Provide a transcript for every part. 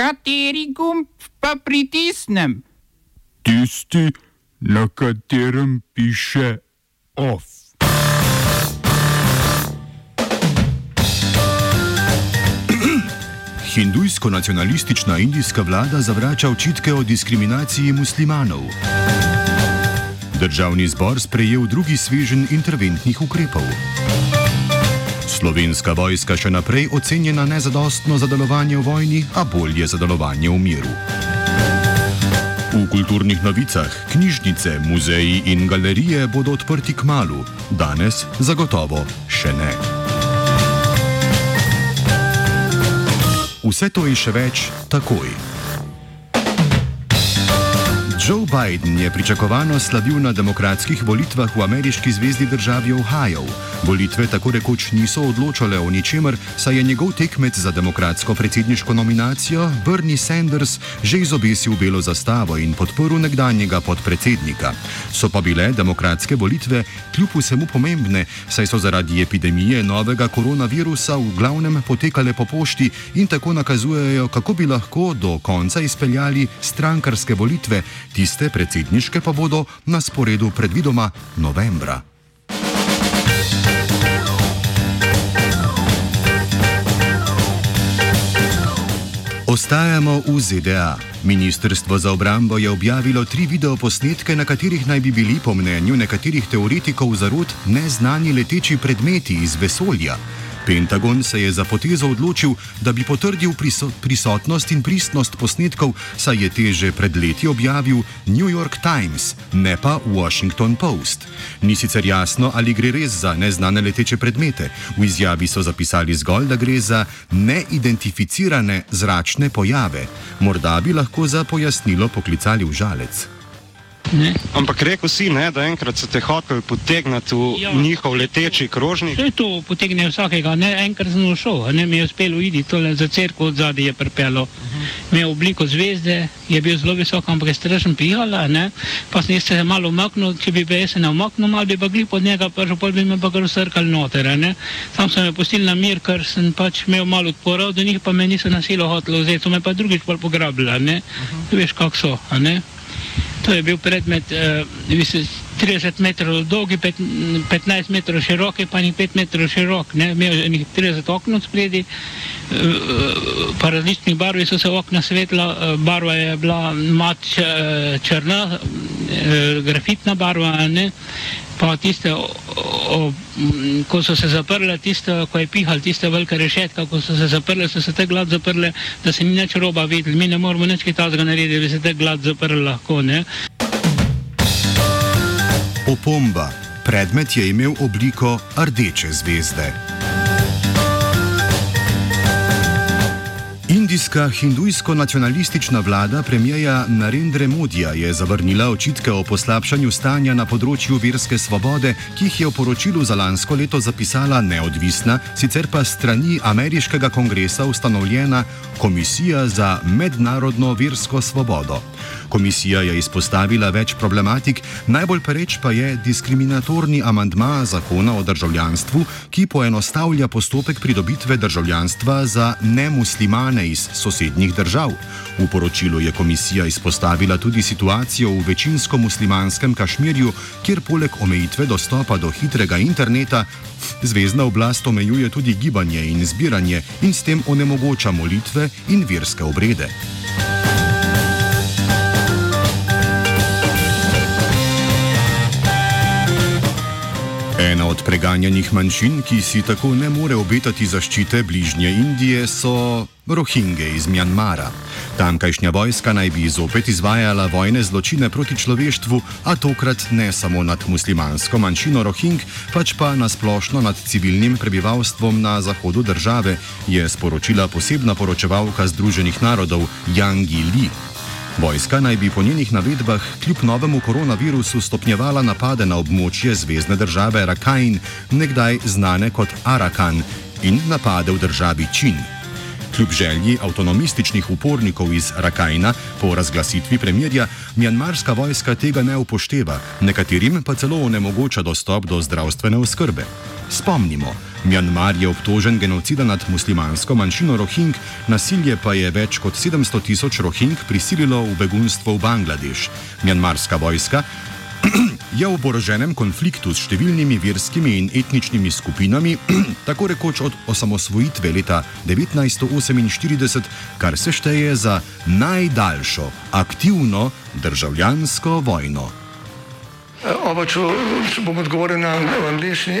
Kateri gumb pa pritisnem? Tisti, na katerem piše OF. Hindujsko-nacionalistična indijska vlada zavrača očitke o diskriminaciji muslimanov. Državni zbor sprejel drugi svežen interventnih ukrepov. Slovenska vojska še naprej ocenjena nezadostno za delovanje v vojni, a bolje za delovanje v miru. V kulturnih novicah knjižnice, muzeji in galerije bodo odprti k malu, danes zagotovo še ne. Vse to in še več takoj. Joe Biden je pričakovano slavil na demokratskih volitvah v ameriški zvezdni državi Ohio. Volitve tako rekoč niso odločale o ničemer, saj je njegov tekmec za demokratsko predsedniško nominacijo Bernie Sanders že izobesil belo zastavo in podporil nekdanjega podpredsednika. So pa bile demokratske volitve kljub vsemu pomembne, saj so zaradi epidemije novega koronavirusa v glavnem potekale po pošti in tako nakazujejo, kako bi lahko do konca izpeljali strankarske volitve tiste predsedniške pa bodo na sporedu predvidoma novembra. Ostajamo v ZDA. Ministrstvo za obrambo je objavilo tri videoposnetke, na katerih naj bi bili, po mnenju nekaterih teoretikov zarot, neznani leteči predmeti iz vesolja. Pentagon se je za potezo odločil, da bi potrdil prisotnost in pristnost posnetkov, saj je te že pred leti objavil New York Times, ne pa Washington Post. Ni sicer jasno, ali gre res za neznane leteče predmete. V izjavi so zapisali zgolj, da gre za neidentificirane zračne pojave. Morda bi lahko za pojasnilo poklicali v žalec. Ne. Ampak rekel si, ne, da enkrat so te hoteli potegniti v ja. njihov leteči krožnik. Vse to potegne vsakega, ne enkrat sem šel, ne mi je uspelo iti tole za crkvo od zadaj je prepelo. Uh -huh. Imel obliko zvezde, je bil zelo visok, ampak je strašen pihala, ne. Pa sem se malo umaknil, če bi se ne umaknil, malo bi pa gli pod njega, pa že pol bi me pa kar srkal noter, ne. Sam sem me pustil na mir, ker sem pač imel malo odpora, do njih pa me niso na silo hotelo vzeti, so me pa drugič pol pograbili, ne. Uh -huh. Veš, kak so, ne. To je bil predmet eh, 30 metrov dolg, 15 metrov širok, pa ni 5 metrov širok. Imel je 30 okno spredi, uh, pa različnih barv so se okna svetla, uh, barva je bila mat črna, uh, grafitna barva. Ne? Pa tiste, o, o, ko so se zaprle, tiste, ko je pihal, tiste velike rešetke, ko so se zaprle, so se te glad zaprle, da se ni več roba videl. Mi ne moramo več kaj takega narediti, da bi se te glad zaprle lahko. Ne? Opomba. Predmet je imel obliko rdeče zvezde. Indijska hindujsko-nacionalistična vlada premijeja Narendra Modija je zavrnila očitke o poslabšanju stanja na področju verske svobode, ki jih je v poročilu za lansko leto zapisala neodvisna, sicer pa strani ameriškega kongresa ustanovljena Komisija za mednarodno versko svobodo. Komisija je izpostavila več problematik, najbolj pereč pa je diskriminatorni amandma zakona o državljanstvu, ki poenostavlja postopek pridobitve državljanstva za nemuslimane iz sosednjih držav. V poročilu je komisija izpostavila tudi situacijo v večinsko muslimanskem Kašmirju, kjer poleg omejitve dostopa do hitrega interneta, zvezdna oblast omejuje tudi gibanje in zbiranje in s tem onemogoča molitve in verske obrede. Ena od preganjanih manjšin, ki si tako ne more obetati zaščite bližnje Indije, so Rohinge iz Mjanmara. Tamkajšnja vojska naj bi zopet izvajala vojne zločine proti človeštvu, a tokrat ne samo nad muslimansko manjšino Rohing, pač pa nasplošno nad civilnim prebivalstvom na zahodu države, je sporočila posebna poročevalka Združenih narodov Yang Li. Vojska naj bi po njenih navedbah kljub novemu koronavirusu stopnjevala napade na območje zvezdne države Rakhine, nekdaj znane kot Arakan, in napade v državi Čin. Kljub želji avtonomističnih upornikov iz Rakajna po razglasitvi premirja, mjanmarska vojska tega ne upošteva, nekaterim pa celo onemogoča dostop do zdravstvene oskrbe. Spomnimo, Mjanmar je obtožen genocida nad muslimansko manjšino Rohing, nasilje pa je več kot 700 tisoč Rohing prisililo v begunstvo v Bangladeš. Mjanmarska vojska je v oboroženem konfliktu s številnimi verskimi in etničnimi skupinami, tako rekoč od osamosvojitve leta 1948, kar se šteje za najdaljšo aktivno državljansko vojno. Oba, če, bom odgovoril na angliški.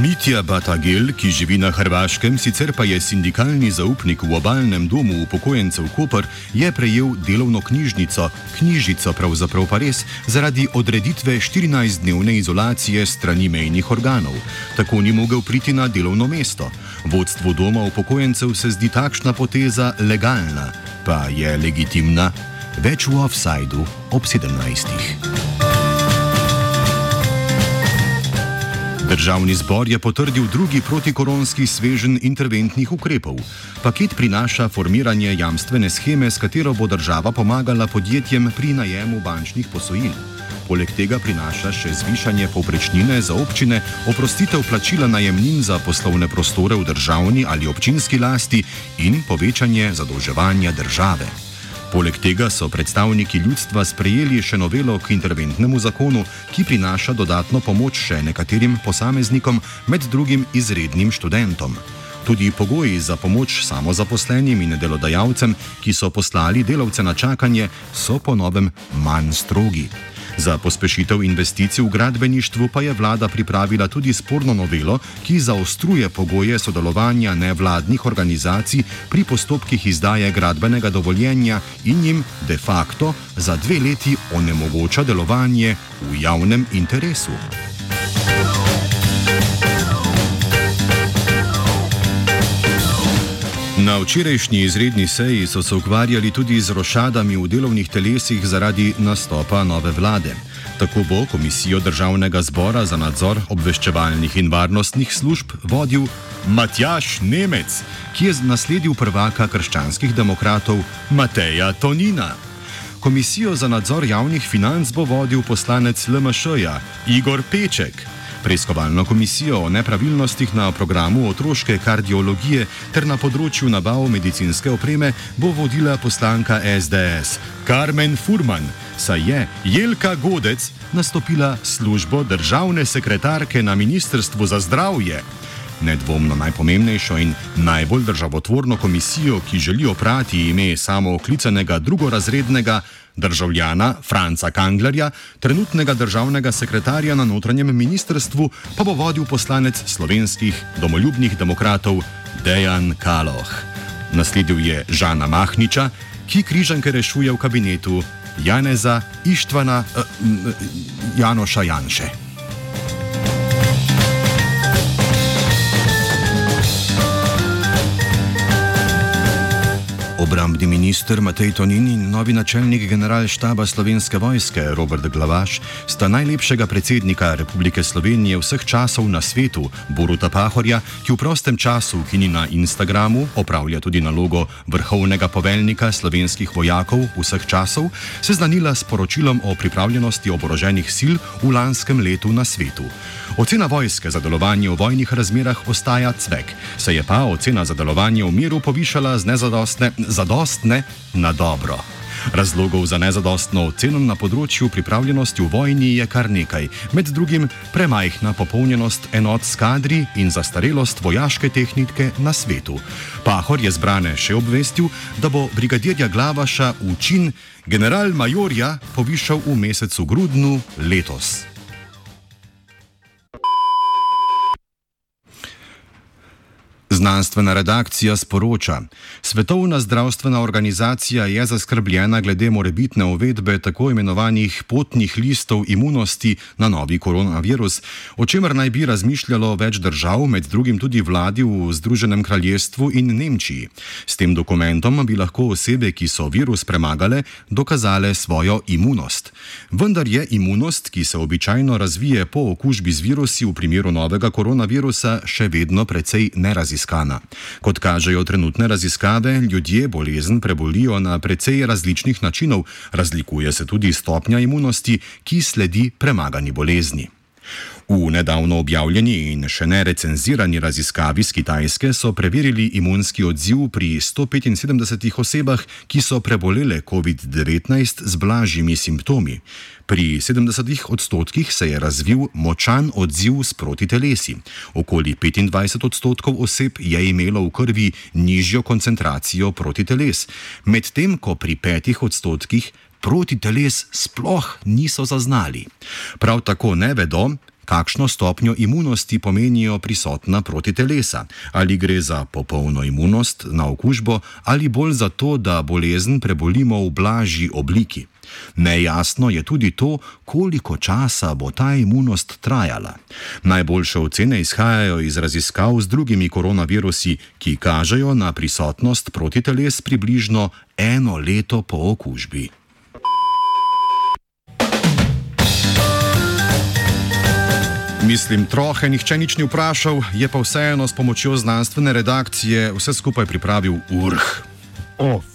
Mitja Batagel, ki živi na Hrvaškem, sicer pa je sindikalni zaupnik v obalnem domu upokojencev Koper, je prejel delovno knjižnico, knjižico pravzaprav pa res, zaradi odreditve 14-dnevne izolacije strani mejnih organov. Tako ni mogel priti na delovno mesto. Vodstvu doma upokojencev se zdi takšna poteza legalna, pa je legitimna. Več v offsajdu ob 17. Državni zbor je potrdil drugi protikoronski svežen interventnih ukrepov. Paket prinaša formiranje jamstvene scheme, s katero bo država pomagala podjetjem pri najemu bančnih posojil. Poleg tega prinaša še zvišanje povprečnine za občine, oprostitev plačila najemnin za poslovne prostore v državni ali občinski lasti in povečanje zadolževanja države. Poleg tega so predstavniki ljudstva sprejeli še novelo k interventnemu zakonu, ki prinaša dodatno pomoč še nekaterim posameznikom, med drugim izrednim študentom. Tudi pogoji za pomoč samozaposlenim in delodajalcem, ki so poslali delavce na čakanje, so po novem manj strogi. Za pospešitev investicij v gradbeništvu pa je vlada pripravila tudi sporno novelo, ki zaostruje pogoje sodelovanja nevladnih organizacij pri postopkih izdaje gradbenega dovoljenja in jim de facto za dve leti onemogoča delovanje v javnem interesu. Na včerajšnji izredni seji so se ukvarjali tudi z rošadami v delovnih telesih zaradi nastopa nove vlade. Tako bo komisijo državnega zbora za nadzor obveščevalnih in varnostnih služb vodil Matjaš Nemec, ki je nasledil prvaka krščanskih demokratov Mateja Tonina. Komisijo za nadzor javnih financ bo vodil poslanec LMŠ-ja Igor Peček. Preiskovalno komisijo o nepravilnostih na programu otroške kardiologije ter na področju nabav medicinske opreme bo vodila poslanka SDS Carmen Furman, saj je Jelka Godec nastopila službo državne sekretarke na Ministrstvu za zdravje. Nedvomno najpomembnejšo in najbolj državotvorno komisijo, ki želi oprati ime samooklicanega drugorazrednega državljana Franca Kanglerja, trenutnega državnega sekretarja na notranjem ministrstvu, pa bo vodil poslanec slovenskih domoljubnih demokratov Dejan Kaloh. Nasledil je Žana Mahniča, ki križanke rešuje v kabinetu Janeza Ištvana eh, m, Janoša Janše. Obrambni minister Matej Tonin in novi načelnik generalštaba slovenske vojske Robert Glavaš sta najlepšega predsednika Republike Slovenije vseh časov na svetu, Boruta Pahorja, ki v prostem času, ki ni na Instagramu, opravlja tudi nalogo vrhovnega poveljnika slovenskih vojakov vseh časov, seznanila s poročilom o pripravljenosti oboroženih sil v lanskem letu na svetu. Ocena vojske za delovanje v vojnih razmerah ostaja cvek, se je pa ocena za delovanje v miru povišala z nezadostne zadostne na dobro. Razlogov za nezadostno oceno na področju pripravljenosti v vojni je kar nekaj, med drugim premajhna popolnjenost enot s kadri in zastarelost vojaške tehnike na svetu. Pahor je zbrane še obvestil, da bo brigadirja Glavaša v čin general-majorja povišal v mesecu grudnu letos. Znanstvena redakcija sporoča: Svetovna zdravstvena organizacija je zaskrbljena glede morebitne uvedbe tako imenovanih potnih listov imunosti na novi koronavirus, o čemer naj bi razmišljalo več držav, med drugim tudi vladi v Združenem kraljestvu in Nemčiji. S tem dokumentom bi lahko osebe, ki so virus premagale, dokazale svojo imunost. Vendar je imunost, ki se običajno razvije po okužbi z virusi v primeru novega koronavirusa, še vedno precej neraziskana raziskana. Kot kažejo trenutne raziskave, ljudje bolezen prebolijo na precej različnih načinov, razlikuje se tudi stopnja imunosti, ki sledi premagani bolezni. V nedavno objavljeni in še ne recenzirani raziskavi z Kitajske so preverili imunski odziv pri 175 osebah, ki so prebolele COVID-19 z blažjimi simptomi. Pri 70 odstotkih se je razvil močan odziv s protitelesi. Okoli 25 odstotkov oseb je imelo v krvi nižjo koncentracijo protiteles, medtem ko pri 5 odstotkih protiteles sploh niso zaznali. Prav tako ne vedo, kakšno stopnjo imunosti pomenijo prisotna protitelesa, ali gre za popolno imunost na okužbo ali bolj za to, da bolezen prebolimo v blažji obliki. Nejasno je tudi to, koliko časa bo ta imunost trajala. Najboljše ocene izhajajo iz raziskav z drugimi koronavirusi, ki kažejo na prisotnost protiteles približno eno leto po okužbi. Mislim, trohe nihče nič ni vprašal, je pa vseeno s pomočjo znanstvene redakcije vse skupaj pripravil urh. Of.